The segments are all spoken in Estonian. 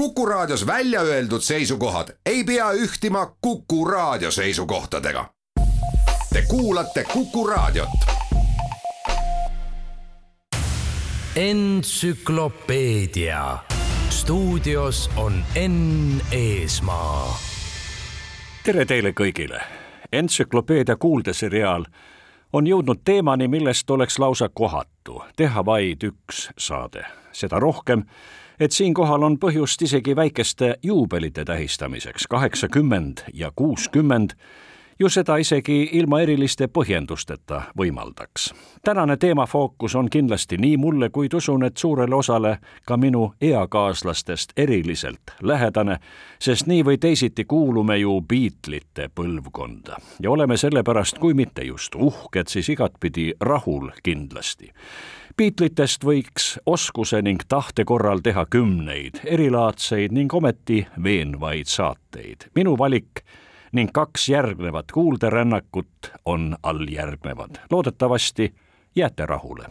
Kuku Raadios välja öeldud seisukohad ei pea ühtima Kuku Raadio seisukohtadega. Te kuulate Kuku Raadiot. entsüklopeedia stuudios on Enn Eesmaa. tere teile kõigile. entsüklopeedia kuuldeseriaal on jõudnud teemani, millest oleks lausa kohatu teha vaid üks saade, seda rohkem, et siinkohal on põhjust isegi väikeste juubelite tähistamiseks, kaheksakümmend ja kuuskümmend ju seda isegi ilma eriliste põhjendusteta võimaldaks. tänane teemafookus on kindlasti nii mulle, kuid usun, et suurele osale ka minu eakaaslastest eriliselt lähedane, sest nii või teisiti kuulume ju Beatlesite põlvkonda ja oleme sellepärast, kui mitte just uhked, siis igatpidi rahul kindlasti Beatlesitest võiks oskuse ning tahte korral teha kümneid erilaadseid ning ometi veenvaid saateid. minu valik ning kaks järgnevat kuulderännakut on alljärgnevad. loodetavasti jääte rahule.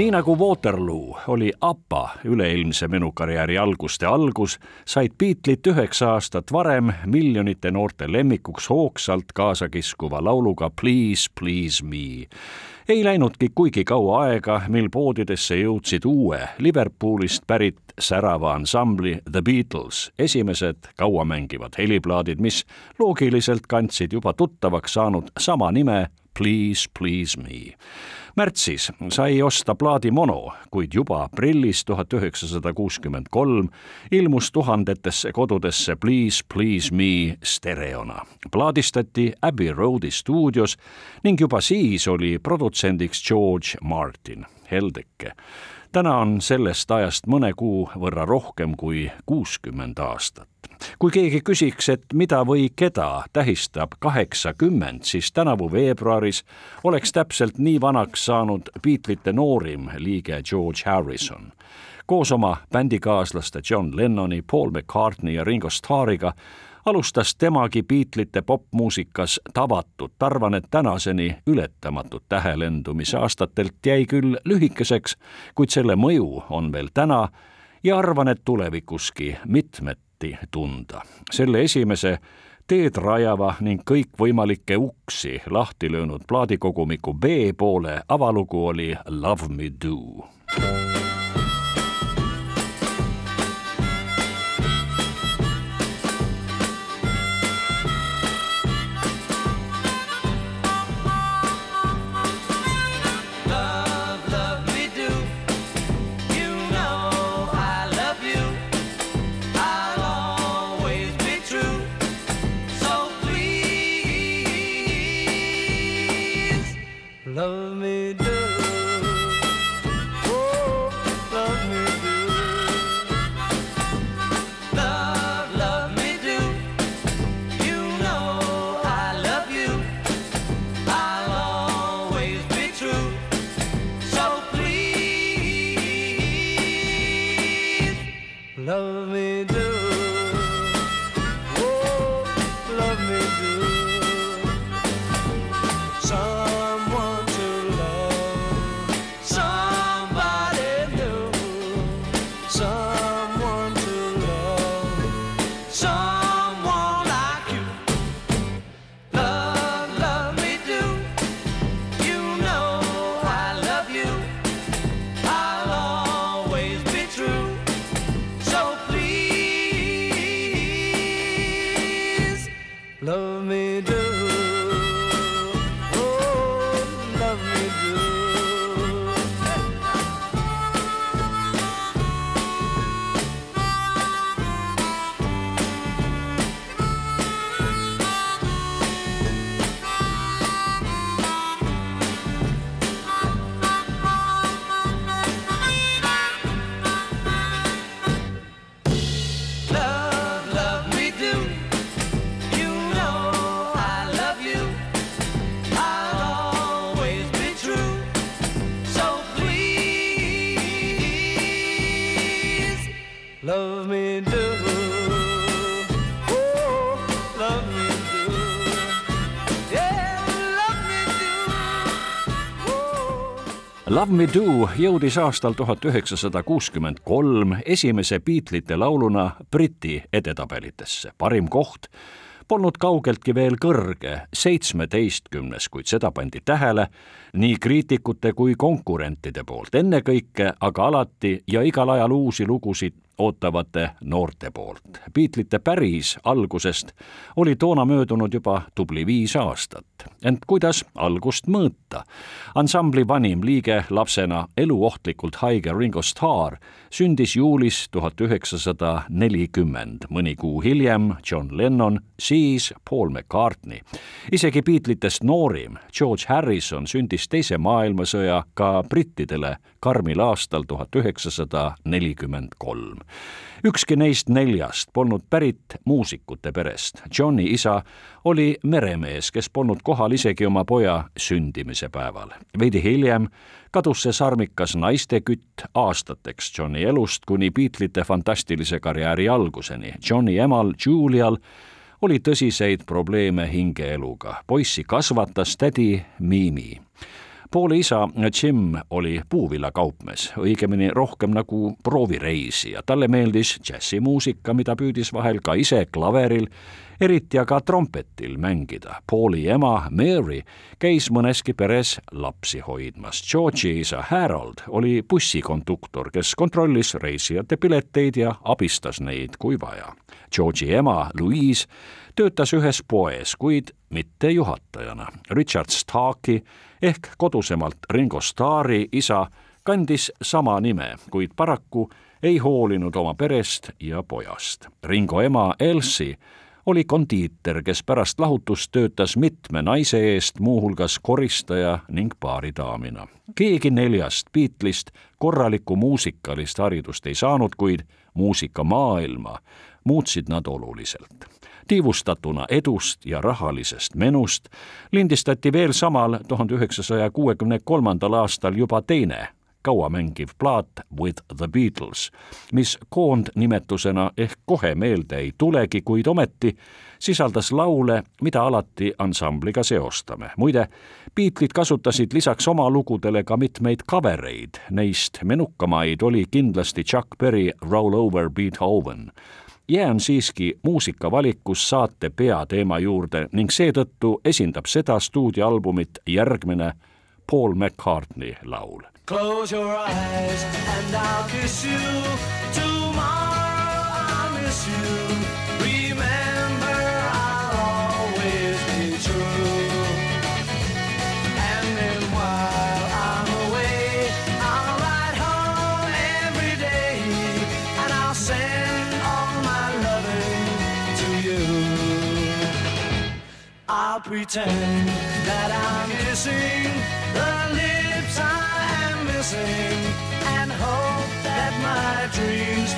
Nii nagu Waterloo oli APA üleilmse menukarjääri alguste algus, said Beatlesid üheksa aastat varem miljonite noorte lemmikuks hoogsalt kaasa kiskuva lauluga Please, please me. ei läinudki kuigi kaua aega, mil poodidesse jõudsid uue Liverpoolist pärit särava ansambli The Beatles esimesed kauamängivad heliplaadid, mis loogiliselt kandsid juba tuttavaks saanud sama nime Please, please me märtsis sai osta plaadi mono, kuid juba aprillis tuhat üheksasada kuuskümmend kolm ilmus tuhandetesse kodudesse Please, please me stereona. plaadistati Abbey Roadi stuudios ning juba siis oli produtsendiks George Martin, heldeke täna on sellest ajast mõne kuu võrra rohkem kui kuuskümmend aastat. kui keegi küsiks, et mida või keda tähistab kaheksakümmend, siis tänavu veebruaris oleks täpselt nii vanaks saanud Beatlesite noorim liige George Harrison. koos oma bändikaaslaste John Lennoni, Paul McCartney ja Ringo Starriga alustas temagi Beatlesite popmuusikas tavatut, arvan, et tänaseni ületamatut tähelendu, mis aastatelt jäi küll lühikeseks, kuid selle mõju on veel täna ja arvan, et tulevikuski mitmeti tunda. selle esimese teed rajava ning kõikvõimalikke uksi lahti löönud plaadikogumiku B-poole avalugu oli Love me do. Love Me Do jõudis aastal tuhat üheksasada kuuskümmend kolm esimese Beatlesite lauluna Briti edetabelitesse. parim koht polnud kaugeltki veel kõrge, seitsmeteistkümnes, kuid seda pandi tähele nii kriitikute kui konkurentide poolt, ennekõike aga alati ja igal ajal uusi lugusid ootavate noorte poolt. Beatlesite päris algusest oli toona möödunud juba tubli viis aastat. ent kuidas algust mõõta? ansambli vanim liige lapsena eluohtlikult haige Ringo Starr sündis juulis tuhat üheksasada nelikümmend, mõni kuu hiljem John Lennon, siis Paul McCartney. isegi Beatlesitest noorim George Harrison sündis teise maailmasõja ka brittidele karmil aastal tuhat üheksasada nelikümmend kolm ükski neist neljast polnud pärit muusikute perest. Johni isa oli meremees, kes polnud kohal isegi oma poja sündimise päeval. veidi hiljem kadus see sarmikas naistekütt aastateks Johni elust kuni Beatlesite fantastilise karjääri alguseni. Johni emal Julial oli tõsiseid probleeme hingeeluga. poissi kasvatas tädi Mimi Pauli isa Jim oli puuvillakaupmees, õigemini rohkem nagu proovireisija. talle meeldis džässimuusika, mida püüdis vahel ka ise klaveril, eriti aga trompetil mängida. Pauli ema Mary käis mõneski peres lapsi hoidmas. George'i isa Harold oli bussikonduktor, kes kontrollis reisijate pileteid ja abistas neid, kui vaja. George'i ema Louise töötas ühes poes, kuid mitte juhatajana. Richard Starki ehk kodusemalt Ringo Starri isa kandis sama nime, kuid paraku ei hoolinud oma perest ja pojast. Ringo ema Elsie oli kondiiter, kes pärast lahutust töötas mitme naise eest, muuhulgas koristaja ning baaridaamina. keegi neljast Beatlesist korralikku muusikalist haridust ei saanud, kuid muusikamaailma muutsid nad oluliselt tiivustatuna edust ja rahalisest menust lindistati veel samal tuhande üheksasaja kuuekümne kolmandal aastal juba teine kauamängiv plaat With the Beatles, mis koondnimetusena ehk kohe meelde ei tulegi, kuid ometi sisaldas laule, mida alati ansambliga seostame. muide, Beatlesid kasutasid lisaks oma lugudele ka mitmeid kavereid, neist menukamaid oli kindlasti Chuck Berry Roll Over Beethoven jään siiski muusikavalikus saate peateema juurde ning seetõttu esindab seda stuudioalbumit järgmine Paul McCartney laul. Close your eyes and I'll kiss you. Tomorrow I'll miss you. Remember, I'll always be true. And then while I'm away, I'll ride home every day and I'll send all my loving to you. I'll pretend that I'm I missing and hope that my dreams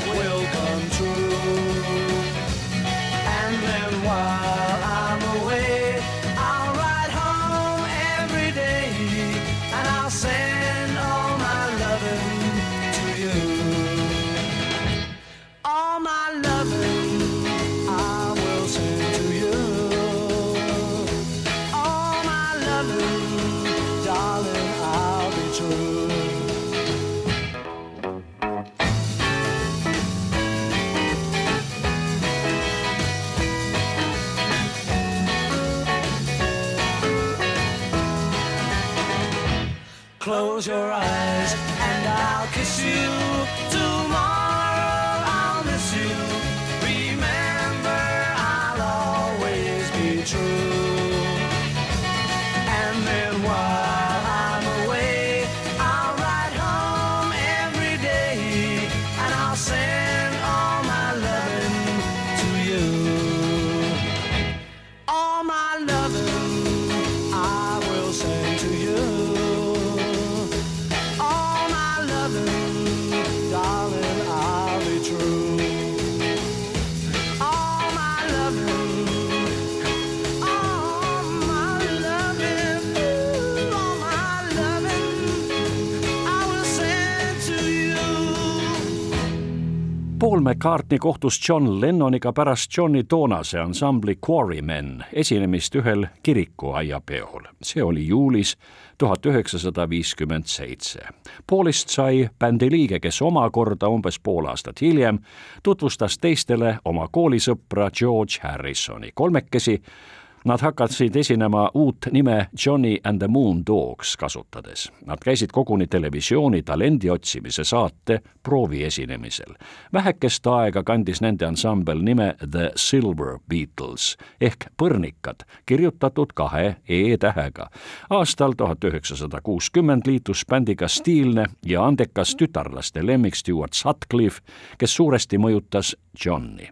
Close your eyes and I'll kiss you. McCartney kohtus John Lennoniga pärast Johni toonase ansambli Quarrymen esinemist ühel kirikuaiapeol. see oli juulis tuhat üheksasada viiskümmend seitse. Paulist sai bändi liige, kes omakorda umbes pool aastat hiljem tutvustas teistele oma koolisõpra George Harrisoni. kolmekesi Nad hakkasid esinema uut nime Johnny and the Moon Dogs kasutades. Nad käisid koguni televisiooni talendi otsimise saate prooviesinemisel. vähekest aega kandis nende ansambel nime The Silver Beatles ehk põrnikad, kirjutatud kahe E-tähega. aastal tuhat üheksasada kuuskümmend liitus bändiga stiilne ja andekas tütarlaste lemmik Stewart Sutcliffe, kes suuresti mõjutas Johni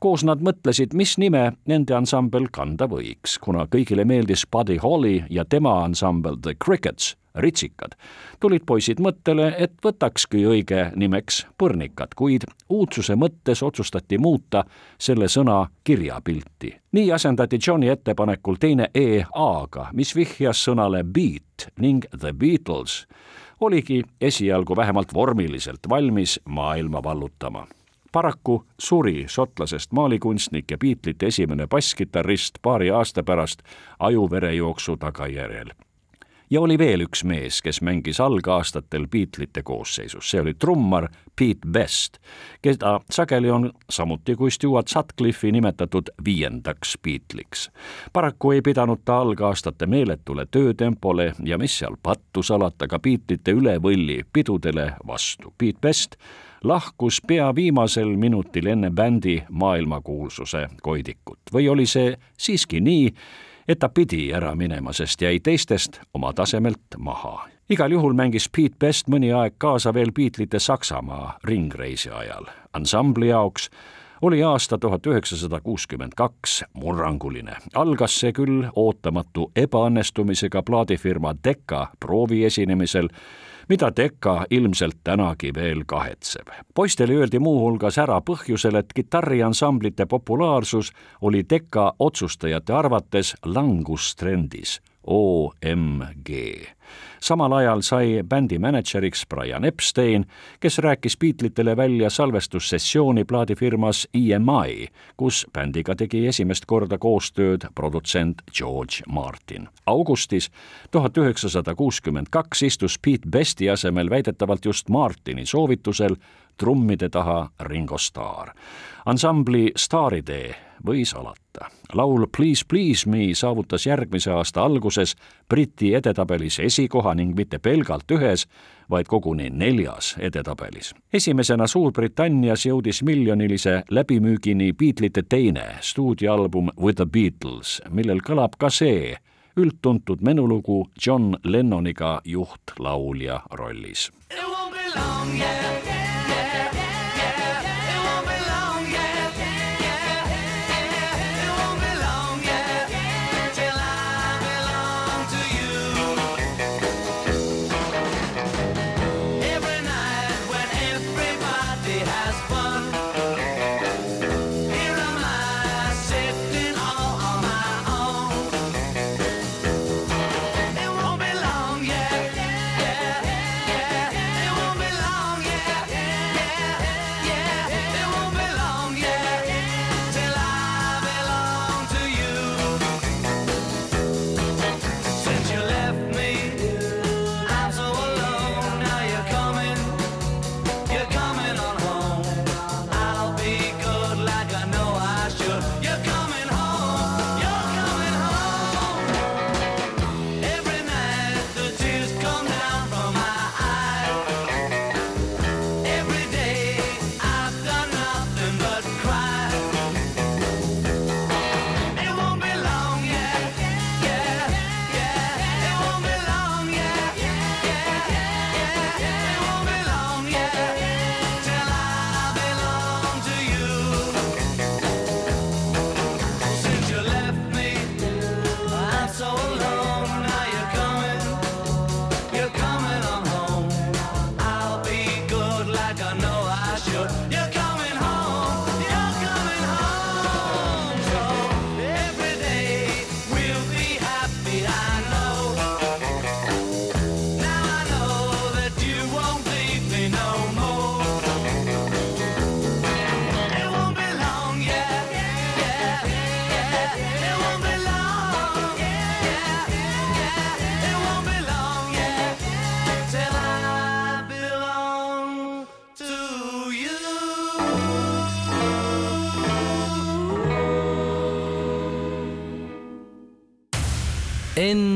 koos nad mõtlesid, mis nime nende ansambel kanda võiks, kuna kõigile meeldis Buddy Holly ja tema ansambel The Crickets, ritsikad, tulid poisid mõttele, et võtakski õige nimeks põrnikad, kuid uudsuse mõttes otsustati muuta selle sõna kirjapilti. nii asendati Johni ettepanekul teine E A-ga, mis vihjas sõnale beat ning The Beatles oligi esialgu vähemalt vormiliselt valmis maailma vallutama paraku suri šotlasest maalikunstnik ja Beatlesite esimene basskitarrist paari aasta pärast ajuverejooksu tagajärjel. ja oli veel üks mees, kes mängis algaastatel Beatlesite koosseisus, see oli trummar Pete Best, keda sageli on samuti kui Stewart Sutcliffe'i nimetatud viiendaks Beatles'iks. paraku ei pidanud ta algaastate meeletule töötempole ja mis seal pattu salata, ka Beatlesite üle võlli pidudele vastu. Pete Best lahkus pea viimasel minutil enne bändi maailmakuulsuse koidikut või oli see siiski nii, et ta pidi ära minema, sest jäi teistest oma tasemelt maha. igal juhul mängis Pete Best mõni aeg kaasa veel Beatlesite Saksamaa ringreisi ajal. ansambli jaoks oli aasta tuhat üheksasada kuuskümmend kaks murranguline. algas see küll ootamatu ebaõnnestumisega plaadifirma Decca prooviesinemisel, mida Decca ilmselt tänagi veel kahetseb. poistele öeldi muuhulgas ära põhjusel, et kitarriansamblite populaarsus oli Decca otsustajate arvates langustrendis OMG. Samal ajal sai bändi mänedžeriks Brian Epstein, kes rääkis Beatlesitele välja salvestussessiooni plaadifirmas EMI, kus bändiga tegi esimest korda koostööd produtsent George Martin. augustis tuhat üheksasada kuuskümmend kaks istus Pete Besti asemel väidetavalt just Martini soovitusel trummide taha Ringo Starr. ansambli Staaritee võis alata. laul Please Please Me saavutas järgmise aasta alguses Briti edetabelis esikoha ning mitte pelgalt ühes, vaid koguni neljas edetabelis. esimesena Suurbritannias jõudis miljonilise läbimüügini Beatlesite teine stuudioalbum With the Beatles, millel kõlab ka see üldtuntud menulugu John Lennoniga juhtlaulja rollis. It won't be long, yeah,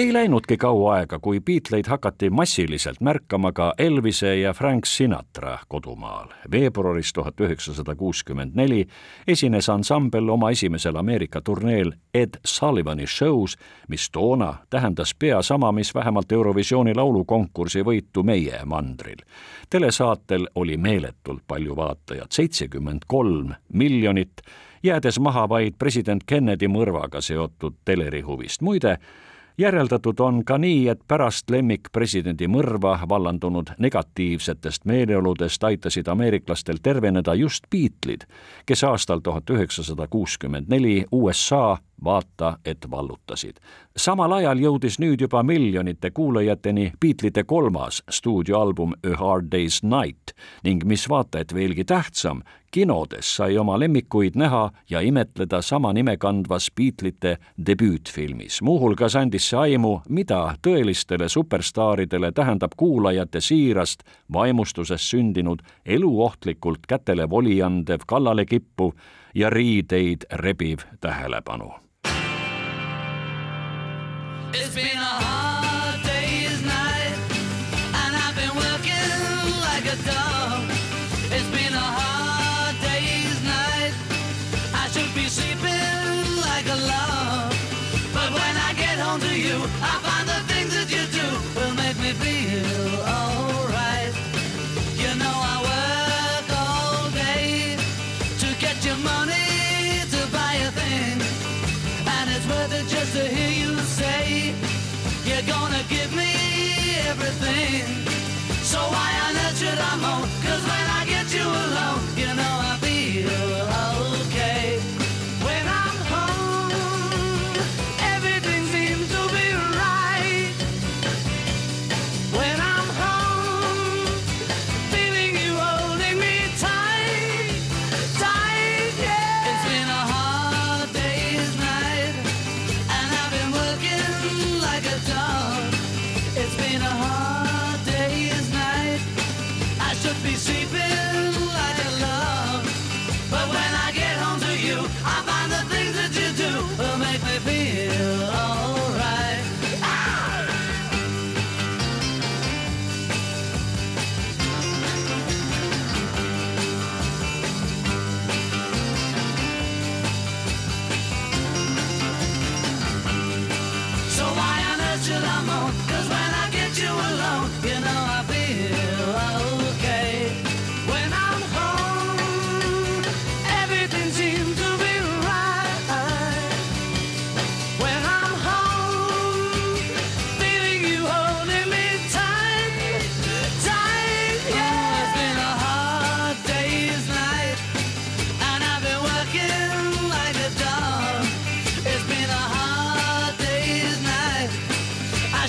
ei läinudki kaua aega, kui Beatleid hakati massiliselt märkama ka Elvise ja Frank Sinatra kodumaal. veebruaris tuhat üheksasada kuuskümmend neli esines ansambel oma esimesel Ameerika turneel Ed Sullivani show's, mis toona tähendas pea sama, mis vähemalt Eurovisiooni laulukonkursi võitu meie mandril. telesaatel oli meeletult palju vaatajaid, seitsekümmend kolm miljonit, jäädes maha vaid president Kennedy mõrvaga seotud telerihuvist. muide, järeldatud on ka nii, et pärast lemmikpresidendi mõrva vallandunud negatiivsetest meeleoludest aitasid ameeriklastel terveneda just Beatleid, kes aastal tuhat üheksasada kuuskümmend neli USA vaata, et vallutasid. samal ajal jõudis nüüd juba miljonite kuulajateni Beatlesite kolmas stuudioalbum A Hard Day's Night ning mis vaata et veelgi tähtsam, kinodes sai oma lemmikuid näha ja imetleda sama nime kandvas Beatlesite debüütfilmis. muuhulgas andis see aimu, mida tõelistele superstaaridele tähendab kuulajate siirast vaimustusest sündinud eluohtlikult kätele voli andev kallale-kippuv ja riideid rebiv tähelepanu It's been a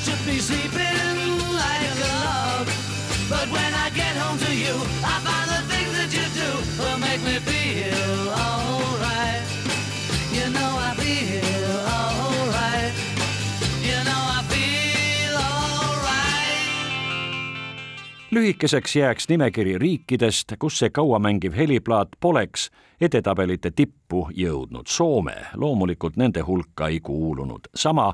should be sleeping like a log. But when I get home to you, I find the things that you do will make me feel alright. You know I feel alright. You know I feel alright. lühikeseks jääks nimekiri riikidest, kus see kauamängiv heliplaat poleks edetabelite tippu jõudnud. Soome loomulikult nende hulka ei kuulunud. sama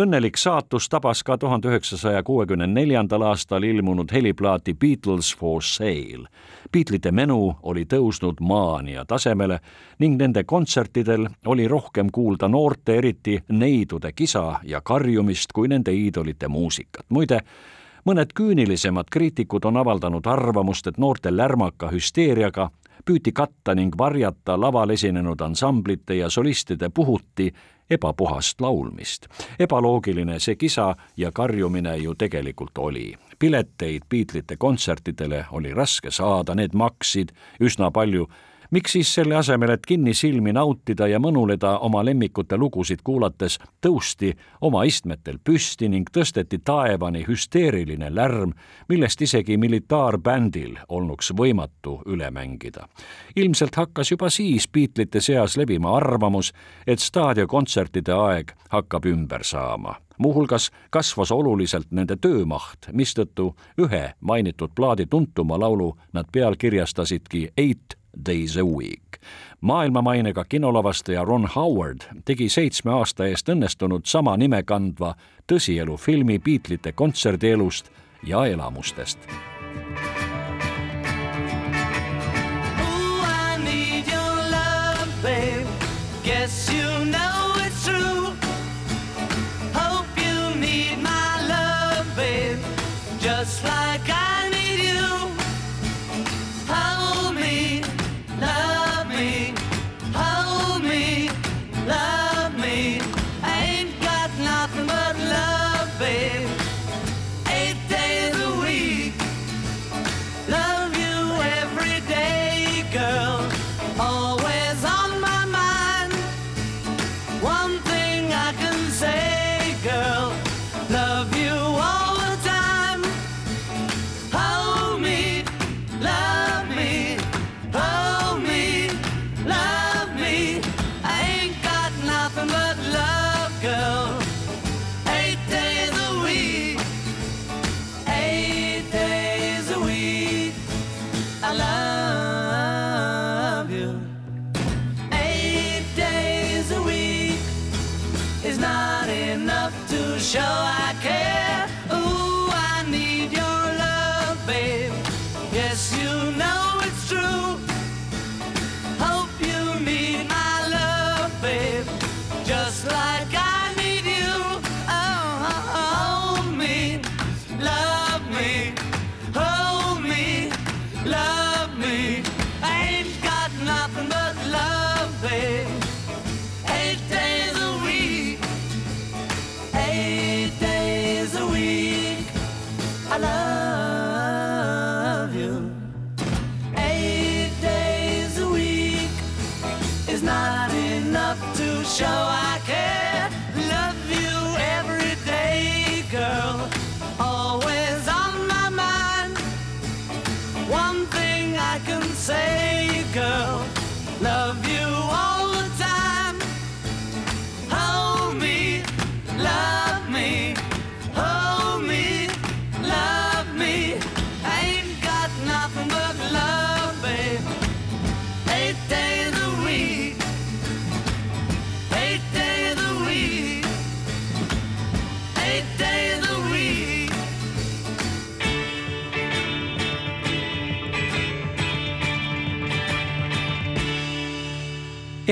õnnelik saatus tabas ka tuhande üheksasaja kuuekümne neljandal aastal ilmunud heliplaati Beatles for sale. Beatlesite menu oli tõusnud maania tasemele ning nende kontsertidel oli rohkem kuulda noorte, eriti neidude kisa ja karjumist kui nende iidolite muusikat. muide, mõned küünilisemad kriitikud on avaldanud arvamust, et noorte lärmaka hüsteeriaga püüti katta ning varjata laval esinenud ansamblite ja solistide puhuti ebapuhast laulmist. ebaloogiline see kisa ja karjumine ju tegelikult oli. pileteid Beatlesite kontsertidele oli raske saada, need maksid üsna palju miks siis selle asemel, et kinnisilmi nautida ja mõnuleda oma lemmikute lugusid kuulates, tõusti oma istmetel püsti ning tõsteti taevani hüsteeriline lärm, millest isegi militaarbändil olnuks võimatu üle mängida. ilmselt hakkas juba siis Beatlesite seas levima arvamus, et staadionkontsertide aeg hakkab ümber saama muuhulgas kasvas oluliselt nende töömaht, mistõttu ühe mainitud plaadi tuntuma laulu nad pealkirjastasidki Eight Days a Week. maailmamainega kinolavastaja Ron Howard tegi seitsme aasta eest õnnestunud sama nime kandva tõsielufilmi Beatlesite kontserdielust ja elamustest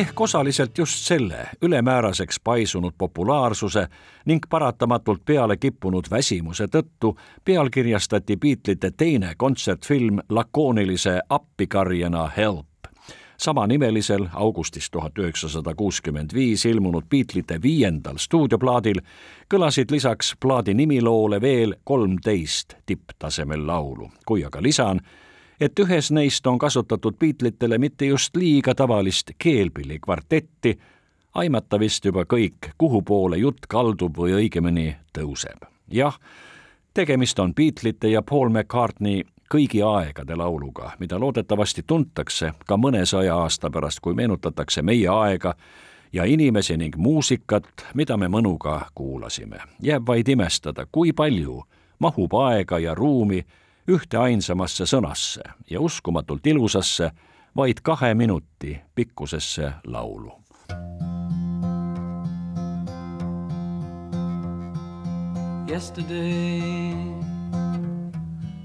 ehk osaliselt just selle ülemääraseks paisunud populaarsuse ning paratamatult peale kippunud väsimuse tõttu pealkirjastati Beatlesite teine kontsertfilm lakoonilise appikarjena Help. samanimelisel augustis tuhat üheksasada kuuskümmend viis ilmunud Beatlesite viiendal stuudioplaadil kõlasid lisaks plaadi nimiloole veel kolmteist tipptasemel laulu, kui aga lisan, et ühes neist on kasutatud Beatlesitele mitte just liiga tavalist keelpillikvartetti, aimata vist juba kõik, kuhu poole jutt kaldub või õigemini tõuseb. jah, tegemist on Beatlesite ja Paul McCartney kõigi aegade lauluga, mida loodetavasti tuntakse ka mõnesaja aasta pärast, kui meenutatakse meie aega ja inimesi ning muusikat, mida me mõnuga kuulasime. jääb vaid imestada, kui palju mahub aega ja ruumi ühte ainsamasse sõnasse ja uskumatult ilusasse, vaid kahe minuti pikkusesse laulu. yesterday.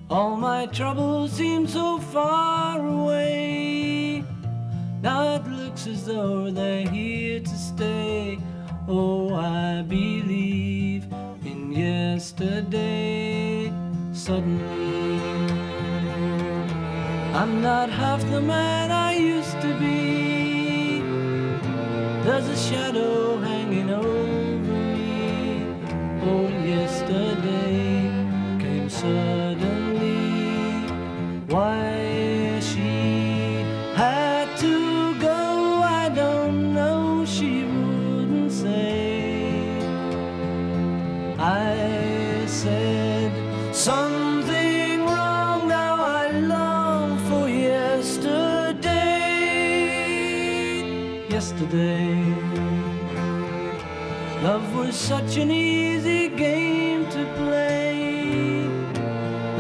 All my troubles seem so far away. Now it looks as though they're here to stay. Oh, I believe in yesterday. Suddenly, I'm not half the man I used to be. There's a shadow such an easy game to play.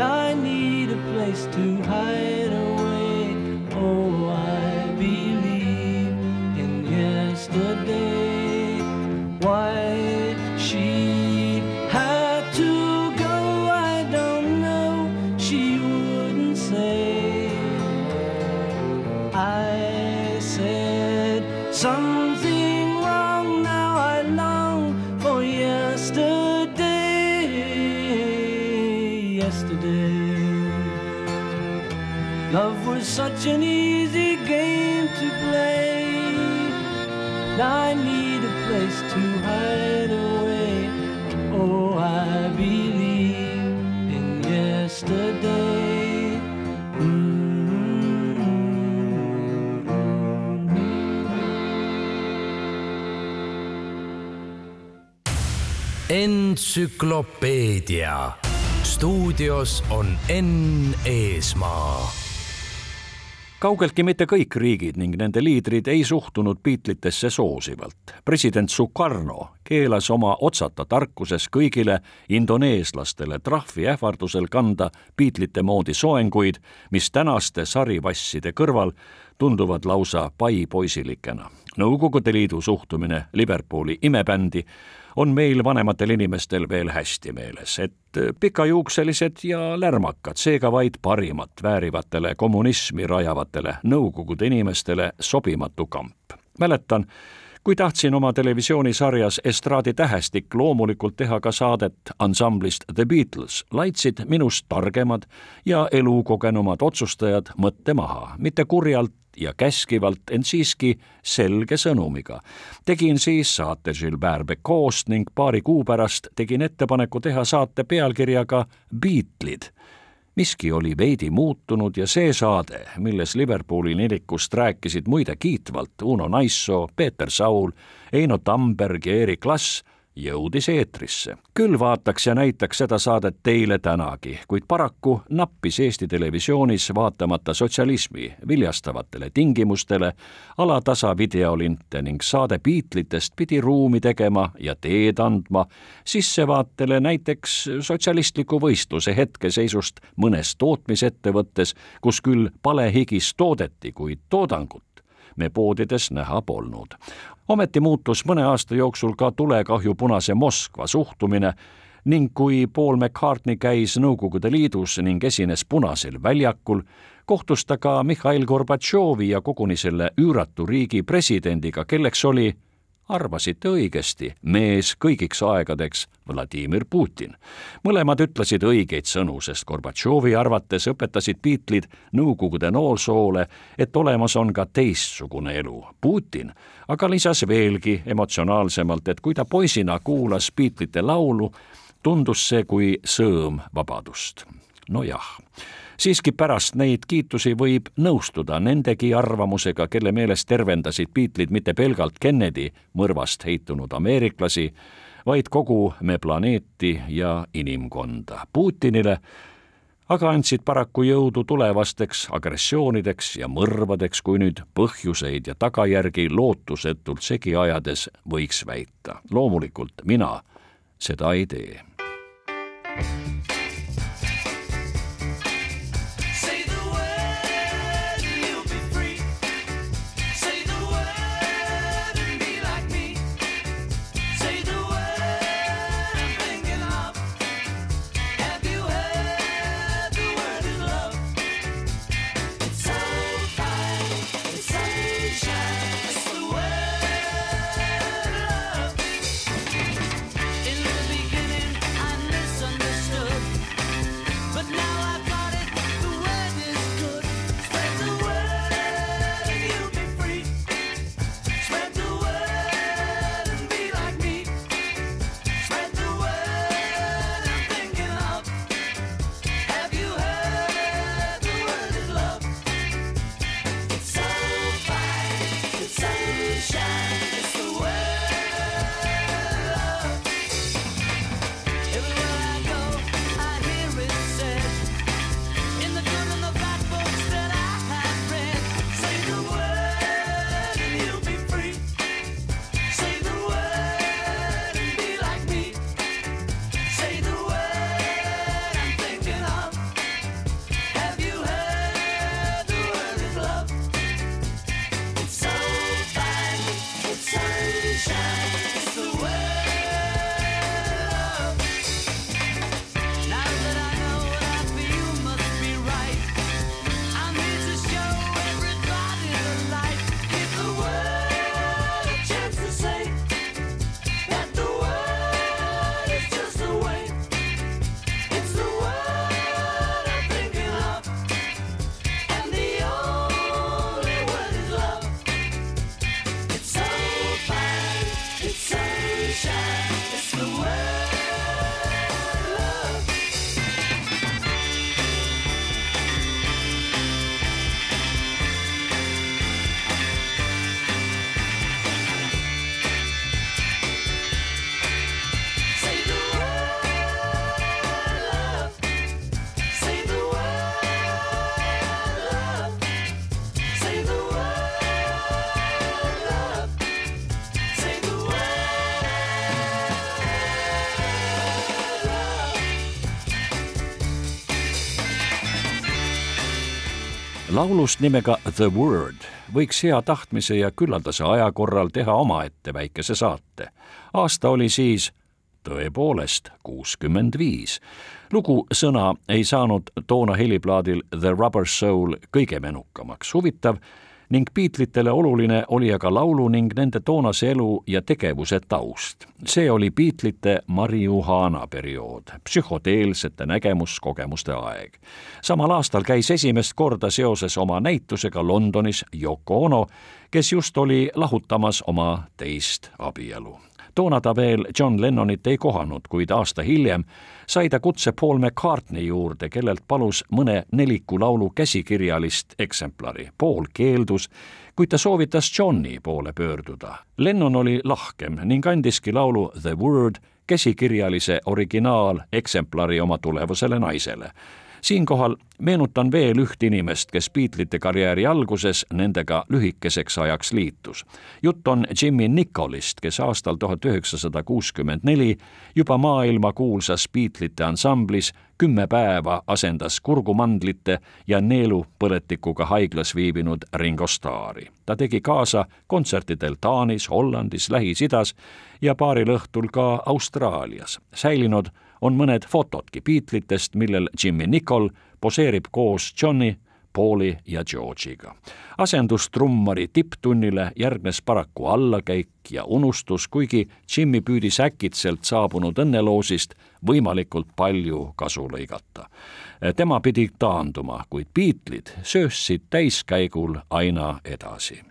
I need a place to hide away. Oh, I believe in yesterday. Why she had to go, I don't know. She wouldn't say. I said, some. Such an easy game to play. I need a place to hide away. Oh, I believe in yesterday. Mm-hmm. entsüklopeedia. stuudios on Enn Eesmaa kaugeltki mitte kõik riigid ning nende liidrid ei suhtunud Beatlesitesse soosivalt. president Sukarno keelas oma otsata tarkuses kõigile indoneeslastele trahvi ähvardusel kanda Beatlesite moodi soenguid, mis tänaste sarivasside kõrval tunduvad lausa paipoisilikena. Nõukogude Liidu suhtumine Liverpooli imebändi on meil vanematel inimestel veel hästi meeles, et pikajuukselised ja lärmakad, seega vaid parimat väärivatele kommunismi rajavatele Nõukogude inimestele sobimatu kamp. mäletan, kui tahtsin oma televisioonisarjas Estraadi tähestik loomulikult teha ka saadet ansamblist The Beatles, laitsid minust targemad ja elukogenumad otsustajad mõtte maha, mitte kurjalt ja käskivalt, ent siiski selge sõnumiga. tegin siis saate Gilbert Becot'st ning paari kuu pärast tegin ettepaneku teha saate pealkirjaga Beatlid miski oli veidi muutunud ja see saade, milles Liverpooli nelikust rääkisid muide kiitvalt Uno Naissoo, Peeter Saul, Eino Tamberg ja Erik Lass, jõudis eetrisse. küll vaataks ja näitaks seda saadet teile tänagi, kuid paraku nappis Eesti Televisioonis vaatamata sotsialismi viljastavatele tingimustele alatasa videolinte ning saade Beatlitest pidi ruumi tegema ja teed andma sissevaatele näiteks sotsialistliku võistluse hetkeseisust mõnes tootmisettevõttes, kus küll palehigis toodeti, kuid toodangut me poodides näha polnud. ometi muutus mõne aasta jooksul ka tulekahju Punase Moskva suhtumine ning kui Paul McCartney käis Nõukogude Liidus ning esines Punasel väljakul, kohtus ta ka Mihhail Gorbatšovi ja koguni selle üüratu riigi presidendiga, kelleks oli arvasite õigesti, mees kõigiks aegadeks Vladimir Putin. mõlemad ütlesid õigeid sõnu, sest Gorbatšovi arvates õpetasid Beatlid Nõukogude noorsoole, et olemas on ka teistsugune elu. Putin aga lisas veelgi emotsionaalsemalt, et kui ta poisina kuulas Beatlite laulu, tundus see kui sõõm vabadust. nojah siiski pärast neid kiitusi võib nõustuda nendegi arvamusega, kelle meelest tervendasid Beatlid mitte pelgalt Kennedy mõrvast heitunud ameeriklasi, vaid kogu me planeeti ja inimkonda. Putinile aga andsid paraku jõudu tulevasteks agressioonideks ja mõrvadeks, kui nüüd põhjuseid ja tagajärgi lootusetult segi ajades võiks väita. loomulikult mina seda ei tee laulust nimega The Word võiks hea tahtmise ja küllaldase aja korral teha omaette väikese saate. aasta oli siis tõepoolest kuuskümmend viis. lugu sõna ei saanud toona heliplaadil The Rubber Soul kõige menukamaks. huvitav ning Beatlesitele oluline oli aga laulu ning nende toonase elu ja tegevuse taust. see oli Beatlesite marihuana periood, psühhoteelsete nägemuskogemuste aeg. samal aastal käis esimest korda seoses oma näitusega Londonis Yoko Ono, kes just oli lahutamas oma teist abielu toona ta veel John Lennonit ei kohanud, kuid aasta hiljem sai ta kutse Paul McCartney juurde, kellelt palus mõne neliku laulu käsikirjalist eksemplari. Paul keeldus, kuid ta soovitas Johni poole pöörduda. Lennon oli lahkem ning andiski laulu The Word käsikirjalise originaaleksemplari oma tulevasele naisele siinkohal meenutan veel üht inimest, kes Beatlesite karjääri alguses nendega lühikeseks ajaks liitus. jutt on Jimmy Nicolist, kes aastal tuhat üheksasada kuuskümmend neli juba maailmakuulsas Beatlesite ansamblis kümme päeva asendas kurgumandlite ja neelupõletikuga haiglas viibinud Ringo Starri. ta tegi kaasa kontsertidel Taanis, Hollandis, Lähis-Idas ja paaril õhtul ka Austraalias. säilinud on mõned fotodki Beatlesitest, millel Jimmy Nicol poseerib koos Johnny, Pauli ja George'iga. asendustrummari tipptunnile järgnes paraku allakäik ja unustus, kuigi Jimmy püüdis äkitselt saabunud õnneloosist võimalikult palju kasu lõigata. tema pidi taanduma, kuid Beatlesid söössid täiskäigul aina edasi.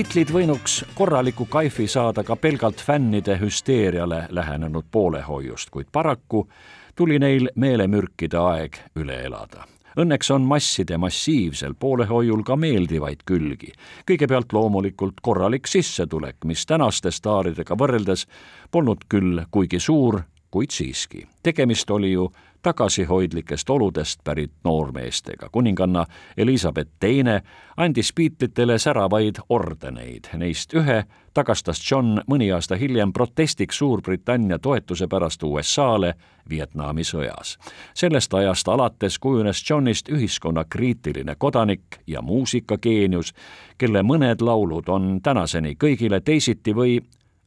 Beatlesid võinuks korraliku kaifi saada ka pelgalt fännide hüsteeriale lähenenud poolehoiust, kuid paraku tuli neil meelemürkide aeg üle elada. Õnneks on masside massiivsel poolehoiul ka meeldivaid külgi. kõigepealt loomulikult korralik sissetulek, mis tänaste staaridega võrreldes polnud küll kuigi suur, kuid siiski. tegemist oli ju tagasihoidlikest oludest pärit noormeestega. kuninganna Elizabeth Teine andis Beatlesitele säravaid ordeneid, neist ühe tagastas John mõni aasta hiljem protestiks Suurbritannia toetuse pärast USA-le Vietnami sõjas. sellest ajast alates kujunes Johnist ühiskonnakriitiline kodanik ja muusikageenius, kelle mõned laulud on tänaseni kõigile teisiti või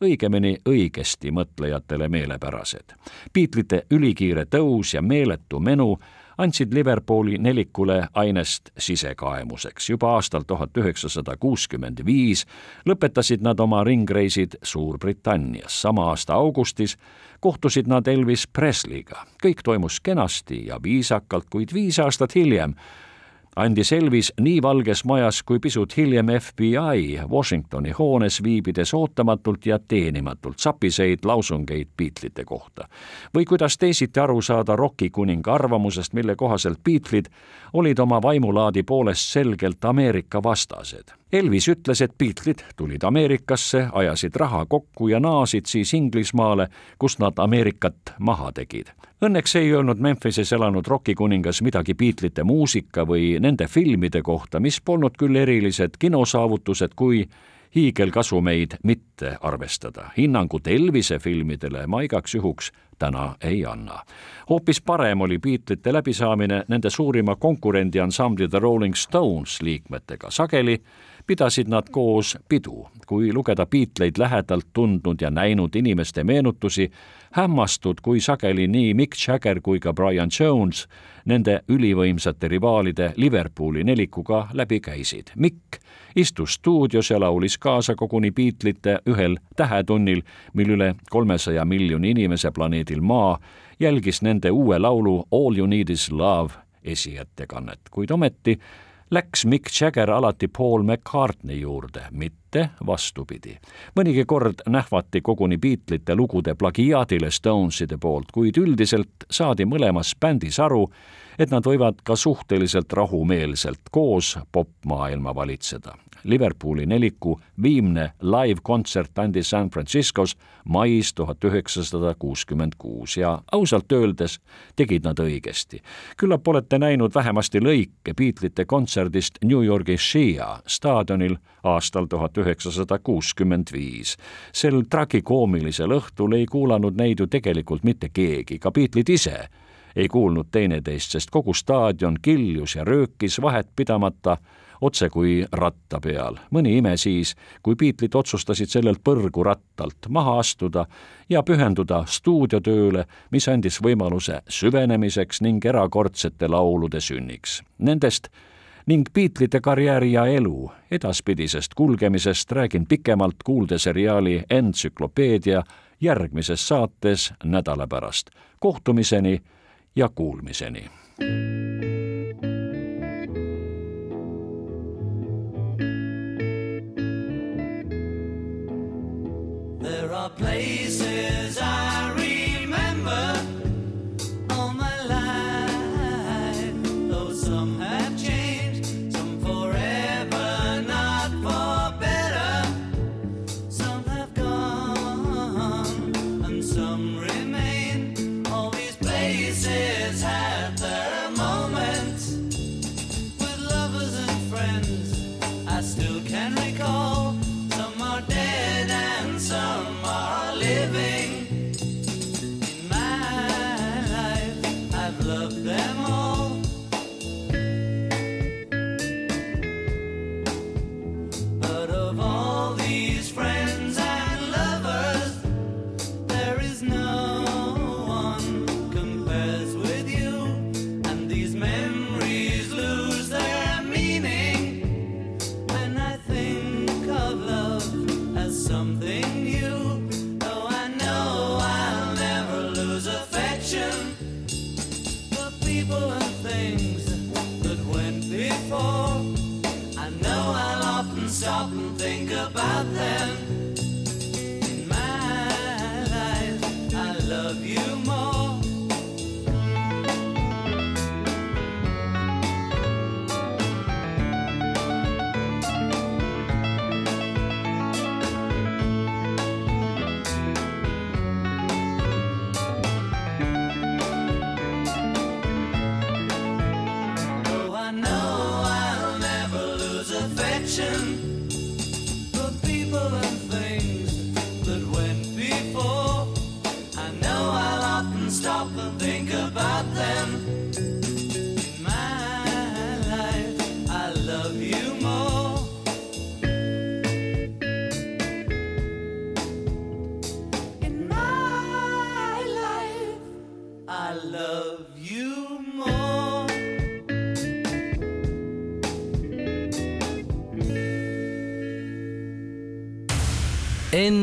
õigemini õigesti mõtlejatele meelepärased. Beatlesite ülikiire tõus ja meeletu menu andsid Liverpooli nelikule ainest sisekaemuseks. juba aastal tuhat üheksasada kuuskümmend viis lõpetasid nad oma ringreisid Suurbritannias. sama aasta augustis kohtusid nad Elvis Presley'ga. kõik toimus kenasti ja viisakalt, kuid viis aastat hiljem andis Elvis nii Valges Majas kui pisut hiljem FBI Washingtoni hoones viibides ootamatult ja teenimatult sapiseid lausungeid Beatlesite kohta. või kuidas teisiti aru saada rokikuninga arvamusest, mille kohaselt Beatlesid olid oma vaimulaadi poolest selgelt Ameerika vastased. Elvis ütles, et Beatlesid tulid Ameerikasse, ajasid raha kokku ja naasid siis Inglismaale, kus nad Ameerikat maha tegid. Õnneks ei öelnud Memphises elanud rokikuningas midagi Beatlesite muusika või nende filmide kohta, mis polnud küll erilised kinosaavutused, kui hiigelkasumeid mitte arvestada. hinnangut Elvise filmidele ma igaks juhuks täna ei anna. hoopis parem oli Beatlesite läbisaamine nende suurima konkurendi ansambli The Rolling Stones liikmetega. sageli pidasid nad koos pidu. kui lugeda Beatleid lähedalt tundnud ja näinud inimeste meenutusi, hämmastud, kui sageli nii Mick Jagger kui ka Brian Jones nende ülivõimsate rivaalide Liverpooli nelikuga läbi käisid. Mick istus stuudios ja laulis kaasa koguni Beatlesite ühel tähetunnil, mil üle kolmesaja miljoni inimese planeedil Maa jälgis nende uue laulu All you need is love esiettekannet, kuid ometi läks Mick Jagger alati Paul McCartney juurde, mitte vastupidi. mõnigi kord nähvati koguni Beatlesite lugude plagiaadile Stoneside poolt, kuid üldiselt saadi mõlemas bändis aru, et nad võivad ka suhteliselt rahumeelselt koos popmaailma valitseda. Liverpooli neliku viimne live-kontsert andis San Franciscos mais tuhat üheksasada kuuskümmend kuus ja ausalt öeldes tegid nad õigesti. küllap olete näinud vähemasti lõike Beatlesite kontserdist New Yorgi Shea staadionil aastal tuhat üheksasada kuuskümmend viis. sel tragikoomilisel õhtul ei kuulanud neid ju tegelikult mitte keegi, ka Beatlesid ise ei kuulnud teineteist, sest kogu staadion kiljus ja röökis vahet pidamata otse kui ratta peal. mõni ime siis, kui Beatlesid otsustasid sellelt põrgurattalt maha astuda ja pühenduda stuudiotööle, mis andis võimaluse süvenemiseks ning erakordsete laulude sünniks. Nendest ning Beatlesite karjääri ja elu edaspidisest kulgemisest räägin pikemalt kuuldeseriaali Entsüklopeedia järgmises saates nädala pärast. kohtumiseni ja kuulmiseni.